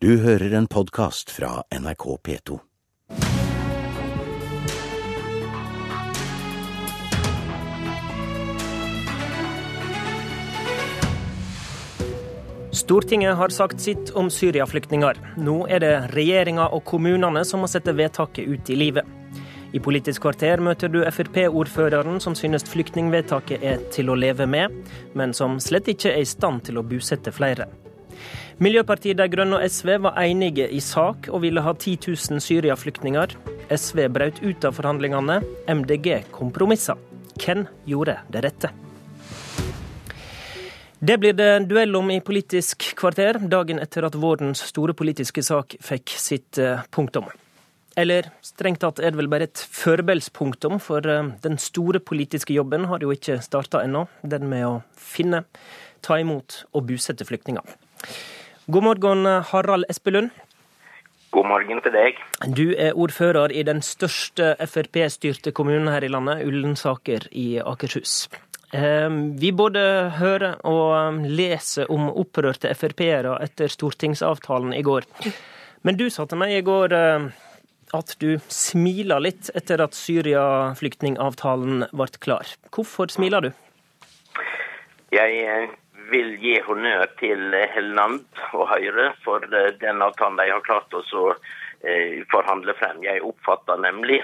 Du hører en podkast fra NRK P2. Stortinget har sagt sitt om Syria-flyktninger. Nå er det regjeringa og kommunene som må sette vedtaket ut i livet. I Politisk kvarter møter du Frp-ordføreren som synes flyktningvedtaket er til å leve med, men som slett ikke er i stand til å bosette flere. Miljøpartiet De Grønne og SV var enige i sak og ville ha 10 000 Syria-flyktninger. SV brøt ut av forhandlingene. MDG kompromissa. Hvem gjorde det rette? Det blir det duell om i Politisk kvarter, dagen etter at vårens store politiske sak fikk sitt eh, punktum. Eller strengt tatt er det vel bare et forbeldspunktum, for eh, den store politiske jobben har jo ikke starta ennå. Den med å finne, ta imot og bosette flyktninger. God morgen, Harald Espelund. God morgen til deg. Du er ordfører i den største Frp-styrte kommunen her i landet, Ullensaker i Akershus. Eh, vi både hører og leser om opprørte Frp-ere etter stortingsavtalen i går. Men du sa til meg i går eh, at du smila litt etter at Syria-flyktningavtalen ble klar. Hvorfor smiler du? Jeg eh, vil gi honnør til Helleland og Høyre for den avtalen de har klart å forhandle frem. Jeg oppfatter nemlig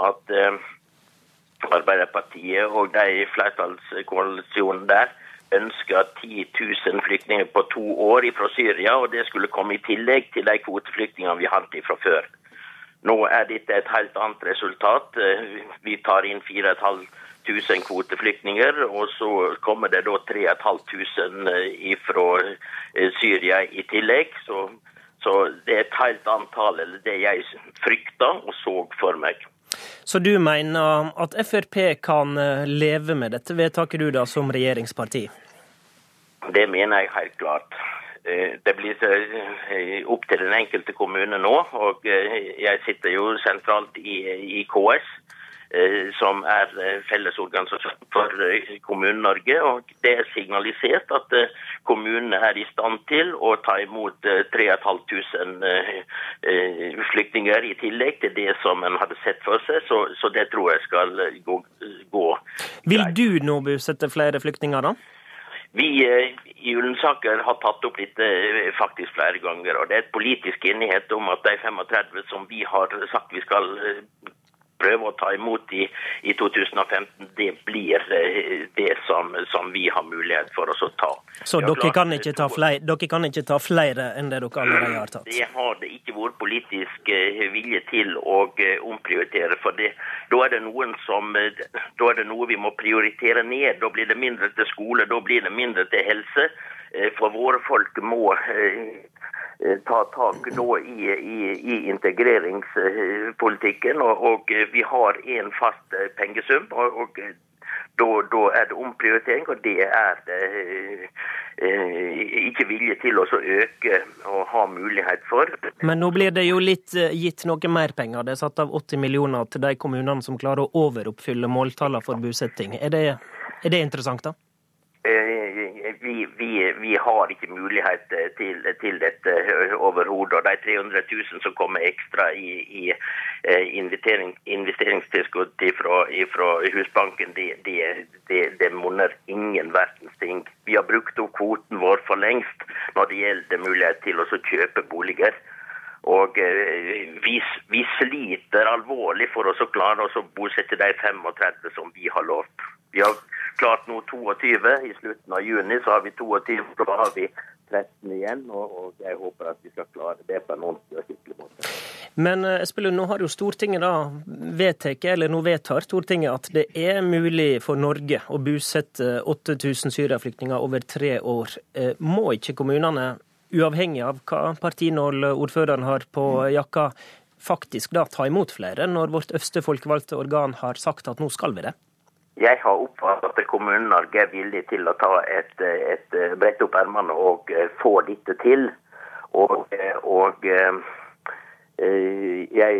at Arbeiderpartiet og de flertallskoalisjonen der ønsker 10 000 flyktninger på to år fra Syria, og det skulle komme i tillegg til de kvoteflyktningene vi hadde fra før. Nå er dette et helt annet resultat. Vi tar inn 4500 kvoteflyktninger, og så kommer det da 3500 fra Syria i tillegg. Så, så det er et helt antall, eller det jeg frykta og så for meg. Så du mener at Frp kan leve med dette vedtaket du da som regjeringsparti? Det mener jeg helt klart. Det blir opp til den enkelte kommune nå. og Jeg sitter jo sentralt i, i KS, som er fellesorganisasjon for Kommune-Norge. og Det er signalisert at kommunene er i stand til å ta imot 3500 flyktninger i tillegg til det som en hadde sett for seg. Så, så det tror jeg skal gå, gå Vil du nå bosette flere flyktninger, da? Vi i Ullensaker har tatt opp dette faktisk flere ganger. og Det er et politisk enighet om at de 35 som vi har sagt vi skal prøve å ta imot i, i 2015, det blir det som, som, vi har mulighet for oss å ta. Så dere kan, flere, dere kan, ikke ta flere, enn det dere allerede har tatt? Det har det ikke vært politisk vilje til å omprioritere. for det. Da er, det noen som, da er det noe vi må prioritere ned. Da blir det mindre til skole, da blir det mindre til helse. For våre folk må ta tak nå i, i, i integreringspolitikken. Og, og, vi har en fast pengesum. og, og da, da, er det omprioritering, og det er det eh, ikke vilje til å øke og ha mulighet for. Men nå blir det jo litt gitt noe mer penger. Det er satt av 80 millioner til de kommunene som klarer å overoppfylle måltallene for bosetting. Er det, er det interessant, da? Vi, vi, vi, har ikke mulighet til, til dette overhodet. Og de 300 000 som kommer ekstra i, i investeringstilskudd fra, fra Husbanken, det, de, de, de monner ingen verdens ting. Vi har brukt opp kvoten vår for lengst når det gjelder mulighet til å kjøpe boliger. Og vi, vi, sliter alvorlig for oss å klare oss å bosette de 35 som vi har lovt. Vi har klart nå 22. I slutten av juni så har vi 22, så da har vi 13 igjen. Og, og jeg håper at vi skal klare det på en ordentlig og skikkelig måte. Men Espelund, nå har jo Stortinget da vedtatt, eller nå vedtar Stortinget at det er mulig for Norge å bosette 8000 syriaflyktninger over tre år. Må ikke kommunene, uavhengig av hva partinål ordføreren har på jakka, faktisk da ta imot flere, når vårt øverste folkevalgte organ har sagt at nå skal vi det? Jeg har oppfattet at Kommune-Norge er villig til å ta et, et brette opp ermene og få dette til. Og, og jeg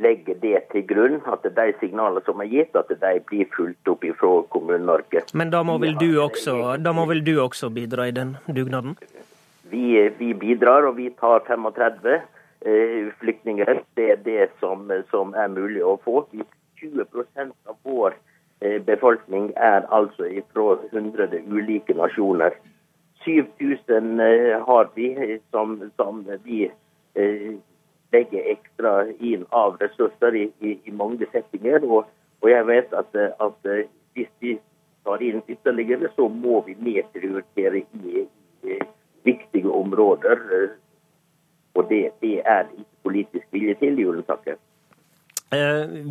legger det til grunn, at de signalene som er gitt, at de blir fulgt opp fra Kommune-Norge. Men da må, også, da må vel du også bidra i den dugnaden? vi, vi, bidrar, og vi tar 35 eh, flyktninger. Det er det som, som, er mulig å få. 20 av vår eh, befolkning er altså fra 100 ulike nasjoner. 7000 eh, har vi som, som vi eh, legger ekstra inn av ressurser i, i, i mange settinger. Og, og, jeg vet at, at hvis vi tar inn ytterligere, så må vi nedprioritere i, i viktige områder. Og det, det er ikke politisk vilje til. Eh,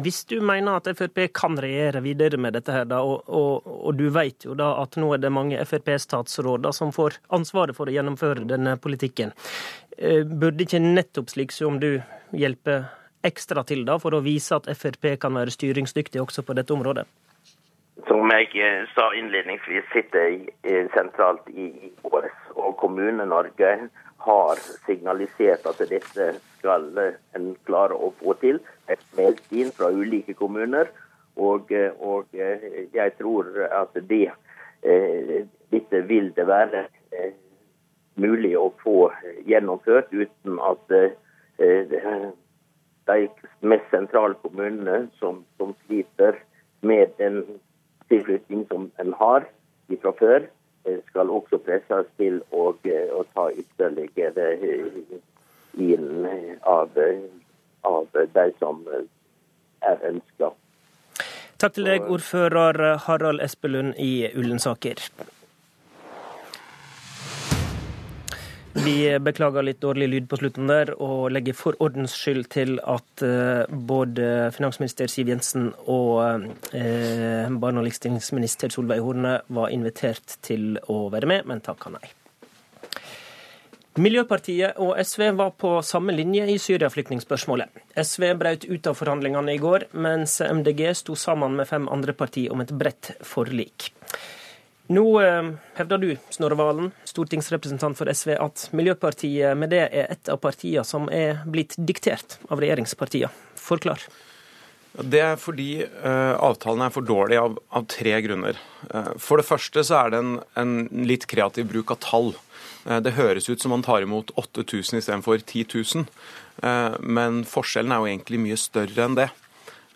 hvis du mener at Frp kan regjere videre med dette, her, da, og, og, og, du vet jo da at nå er det mange Frp-statsråder som får ansvaret for å gjennomføre denne politikken, eh, burde ikke nettopp slik som du hjelpe ekstra til da, for å vise at Frp kan være styringsdyktig også på dette området? Som jeg eh, sa innledningsvis, sitter jeg sentralt i KS og Kommune-Norge har signalisert at dette skal eh, en klare å få til. Det Et meldt inn fra ulike kommuner. Og, eh, og, jeg tror at det, dette vil det være mulig å få gjennomført uten at de mest sentrale kommunene som, som sliter med den tilflytting som en har fra før, eh, skal også presses til å, eh, å ta ytterligere eh, inn av, av de som er ønska. Takk til deg, ordfører Harald Espelund i Ullensaker. Vi beklager litt dårlig lyd på slutten der, og legger for ordens skyld til at eh, både finansminister Siv Jensen og eh, barne- og likestillingsminister Solveig Horne var invitert til å være med, men takka nei. Miljøpartiet og SV var på samme linje i Syria-flyktningspørsmålet. SV brøt ut av forhandlingene i går, mens MDG sto sammen med fem andre partier om et bredt forlik. Nå eh, hevder du, Snorre Valen, stortingsrepresentant for SV, at Miljøpartiet med det er et av partiene som er blitt diktert av regjeringspartiene. Forklar. Det er fordi uh, avtalen er for dårlig av, av tre grunner. Uh, for det første så er det en, en litt kreativ bruk av tall. Uh, det høres ut som man tar imot 8000 istedenfor 10 000, men forskjellen er jo egentlig mye større enn det.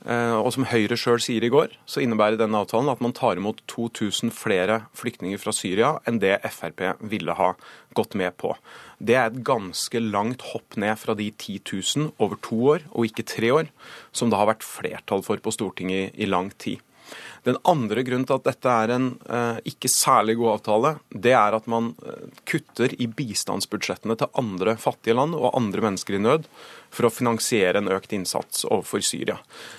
Eh, og som Høyre sjøl sier i går, så innebærer denne avtalen at man tar imot 2000 flere flyktninger fra Syria enn det Frp ville ha gått med på. Det er et ganske langt hopp ned fra de 10 000 over to år, og ikke tre år, som det har vært flertall for på Stortinget i, lang tid. Den andre grunnen til at dette er en eh, ikke særlig god avtale, det er at man eh, kutter i bistandsbudsjettene til andre fattige land og andre mennesker i nød for å finansiere en økt innsats overfor Syria.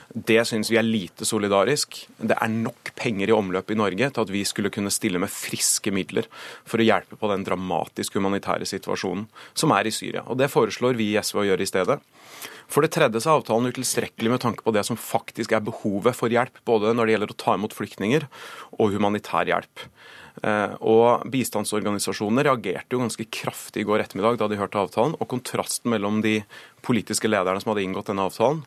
Det syns vi er lite solidarisk. Det er nok penger i omløp i Norge til at vi skulle kunne stille med friske midler for å hjelpe på den dramatiske humanitære situasjonen som er i Syria. Og Det foreslår vi i SV å gjøre i stedet. For det tredje er avtalen utilstrekkelig med tanke på det som faktisk er behovet for hjelp, både når det gjelder å ta imot flyktninger og humanitær hjelp. Eh, og Bistandsorganisasjonene reagerte jo ganske kraftig i går ettermiddag da de hørte avtalen. Og kontrasten mellom de politiske lederne som hadde inngått denne avtalen,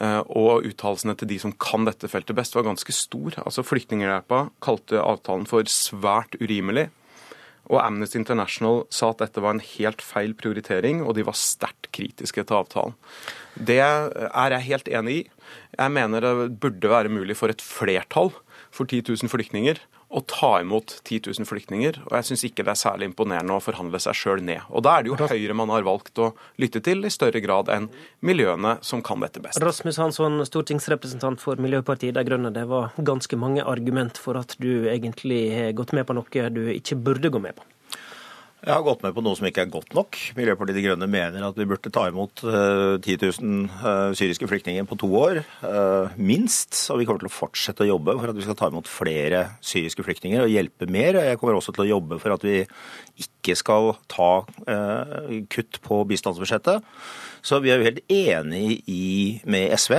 eh, og uttalelsene til de som kan dette feltet best, var ganske stor. Altså Flyktninghjelpa kalte avtalen for svært urimelig. Og Amnesty International sa at dette var en helt feil prioritering, og de var sterkt kritiske til avtalen. Det er jeg helt enig i. Jeg mener det burde være mulig for et flertall for 10 000 flyktninger å ta imot 10 000 flyktninger. Og jeg syns ikke det er særlig imponerende å forhandle seg sjøl ned. Og da er det jo Høyre man har valgt å lytte til, i større grad enn miljøene som kan dette best. Rasmus Hansson, stortingsrepresentant for Miljøpartiet De Grønne. Det var ganske mange argument for at du egentlig har gått med på noe du ikke burde gå med på. Jeg har gått med på noe som ikke er godt nok. Miljøpartiet De Grønne mener at vi burde ta imot 10 eh, 000 eh, syriske flyktninger på to år, eh, minst. Og vi kommer til å fortsette å jobbe for at vi skal ta imot flere syriske flyktninger og hjelpe mer. Jeg kommer også til å jobbe for at vi ikke skal ta kutt på bistandsbudsjettet. Så vi er jo helt enig med SV.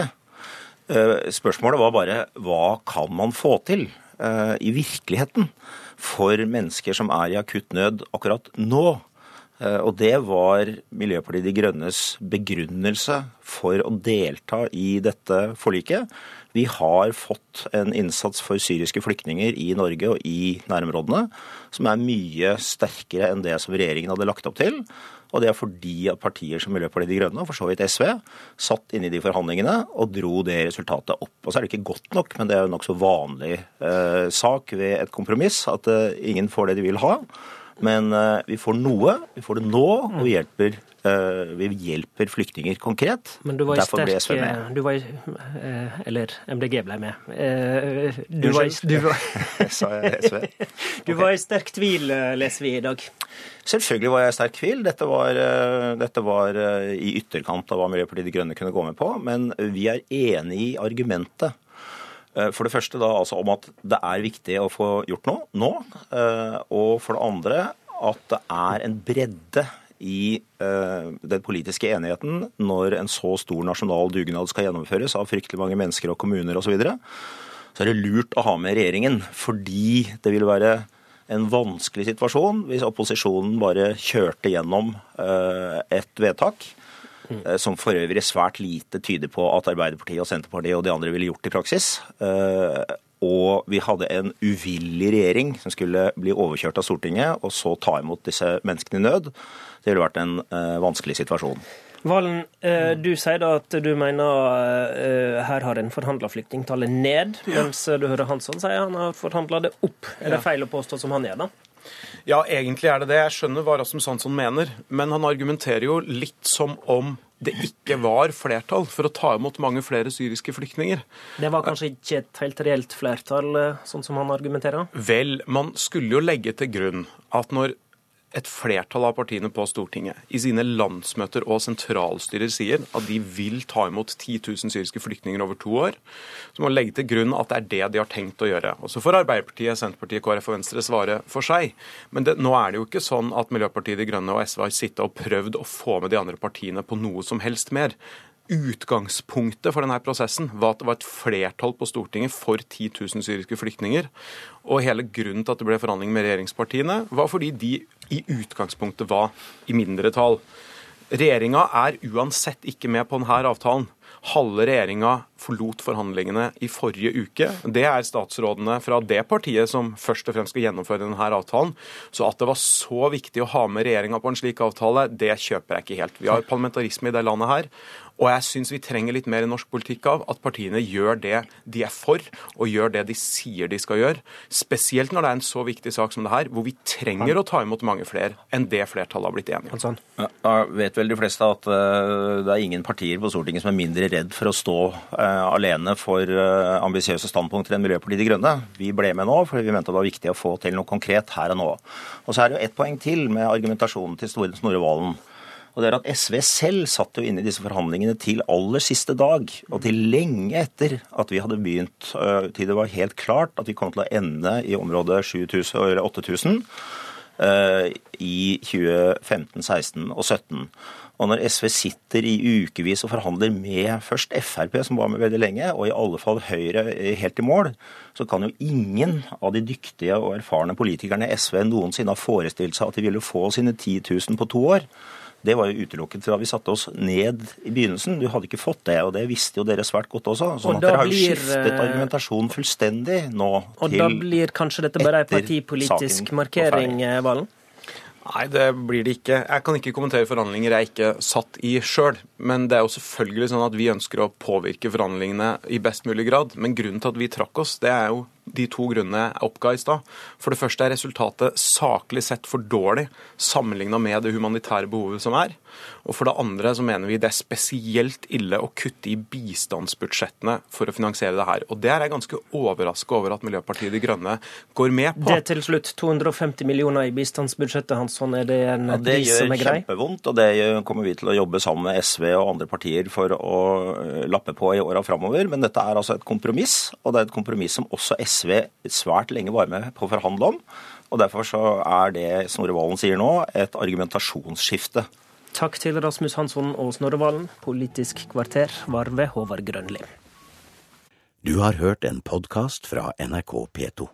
Spørsmålet var bare hva kan man få til i virkeligheten? for mennesker som er i akutt nød akkurat nå. Eh, og det var Miljøpartiet De Grønnes begrunnelse for å delta i dette forliket. Vi har fått en innsats for syriske flyktninger i Norge og i nærområdene som er mye sterkere enn det som regjeringen hadde lagt opp til. Og det er fordi at partier som Miljøpartiet De Grønne, og for så vidt SV, satt inne i de forhandlingene og dro det resultatet opp. Og så er det ikke godt nok, men det er jo nokså vanlig eh, sak ved et kompromiss at eh, ingen får det de vil ha. Men eh, vi får noe, vi får det nå, og vi hjelper, eh, vi hjelper flyktninger konkret. Men du var i sterk, ble SV med. du var i, eh, Eller MDG ble med. Du var, du, var, Sa jeg SV? du var i sterk tvil, leser vi i dag. Selvfølgelig var jeg i sterk tvil. Dette var, dette var i ytterkant av hva Miljøpartiet De Grønne kunne gå med på. Men vi er enig i argumentet. Eh, For det første da altså om at det er viktig å få gjort noe nå. eh, Og for det andre at det er en bredde i eh, den politiske enigheten når en så stor nasjonal dugnad skal gjennomføres av fryktelig mange mennesker og kommuner osv. Så, videre, så er det lurt å ha med regjeringen, fordi det vil være en vanskelig situasjon hvis opposisjonen bare kjørte gjennom et vedtak. Eh, Som for øvrig svært lite tyder på at Arbeiderpartiet og Senterpartiet og de andre ville gjort i praksis. Eh, Og vi hadde en uvillig regjering som skulle bli overkjørt av Stortinget, og så ta imot disse menneskene i nød. Det ville vært en eh, vanskelig situasjon. Valen, du sier da at du mener eh, her har en forhandla flyktningtallet ned, mens du hører Hansson sier han har forhandla det opp. Er det feil å påstå som han gjør, da? Ja, egentlig er det det. Jeg skjønner hva Rasmus Hansson mener. Men han argumenterer jo litt som om det ikke var flertall for å ta imot mange flere syriske flyktninger. Det var kanskje ikke et helt reelt flertall, eh, sånn som han argumenterer? Vel, man skulle jo legge til grunn at når et flertall av partiene på Stortinget i sine landsmøter og sentralstyrer sier at de vil ta imot 10 000 syriske flyktninger over to år, så må man legge til grunn at det er det de har tenkt å gjøre. Og Så får Arbeiderpartiet, Senterpartiet, KrF og Venstre svare for seg. Men det, nå er det jo ikke sånn at Miljøpartiet De Grønne og SV har sittet og prøvd å få med de andre partiene på noe som helst mer. Utgangspunktet for denne prosessen var at det var et flertall på Stortinget for 10 000 syriske flyktninger. Og hele grunnen til at det ble forhandlinger med regjeringspartiene, var fordi de i utgangspunktet var i mindretall. Regjeringa er uansett ikke med på denne avtalen. Halve regjeringa forlot forhandlingene i forrige uke. Det er statsrådene fra det partiet som først og fremst skal gjennomføre denne avtalen. Så at det var så viktig å ha med regjeringa på en slik avtale, det kjøper jeg ikke helt. Vi har parlamentarisme i det landet her. Og jeg syns vi trenger litt mer i norsk politikk av at partiene gjør det de er for, og gjør det de sier de skal gjøre. Spesielt når det er en så viktig sak som det her, hvor vi trenger å ta imot mange flere enn det flertallet har blitt enige om. Ja, Da vet vel de fleste at eh, det er ingen partier på Stortinget som er mindre redd for å stå eh, alene for uh, ambisiøse standpunkter enn Miljøpartiet De Grønne. Vi ble med nå fordi vi mente det var viktig å få til noe konkret her og nå. Og så er det jo ett poeng til med argumentasjonen til Snorre Valen. Og det er at SV selv satt jo inne i disse forhandlingene til aller siste dag, og til lenge etter at vi hadde begynt, øh, til det var helt klart at vi kom til å ende i området 7000, eller 8000 øh, i 2015, 16 og 17. Og når SV sitter i ukevis og forhandler med først Frp, som var med veldig lenge, og i alle fall Høyre eh, helt i mål, så kan jo ingen av de dyktige og erfarne politikerne i SV noensinne ha forestilt seg at de ville få sine 10 000 på to år. Det var jo utelukket fra vi satte oss ned i begynnelsen. Du hadde ikke fått det, og det visste jo dere svært godt også. Sånn Og at dere har jo blir, skiftet argumentasjonen fullstendig nå Og til da blir kanskje dette bare ei partipolitisk markering, eh, Valen? Nei, det blir det ikke. Jeg kan ikke kommentere forhandlinger jeg ikke satt i sjøl. Men det er jo selvfølgelig sånn at vi ønsker å påvirke forhandlingene i best mulig grad. Men grunnen til at vi trakk oss, det er jo de to grunnene jeg oppga i stad. For det første er resultatet saklig sett for dårlig sammenligna med det humanitære behovet som er. Og for det andre så mener vi det er spesielt ille å kutte i bistandsbudsjettene for å finansiere det her. Og det er jeg ganske overraska over at Miljøpartiet De Grønne går med på. Det er til slutt. 250 millioner i bistandsbudsjettet, Hansson. Er det en Ja, det pris som er grei? Det gjør kjempevondt, og det kommer vi til å jobbe sammen med SV og andre partier for å lappe på i åra framover. Men dette er altså et kompromiss, og det er et kompromiss som også SV svært lenge var med på å forhandle om. Og Derfor så er det Snorre Valen sier nå, et argumentasjonsskifte. Takk til Rasmus Hansson og Snorre Valen. Politisk kvarter var ved Håvard Grønli. Du har hørt en podkast fra NRK P2.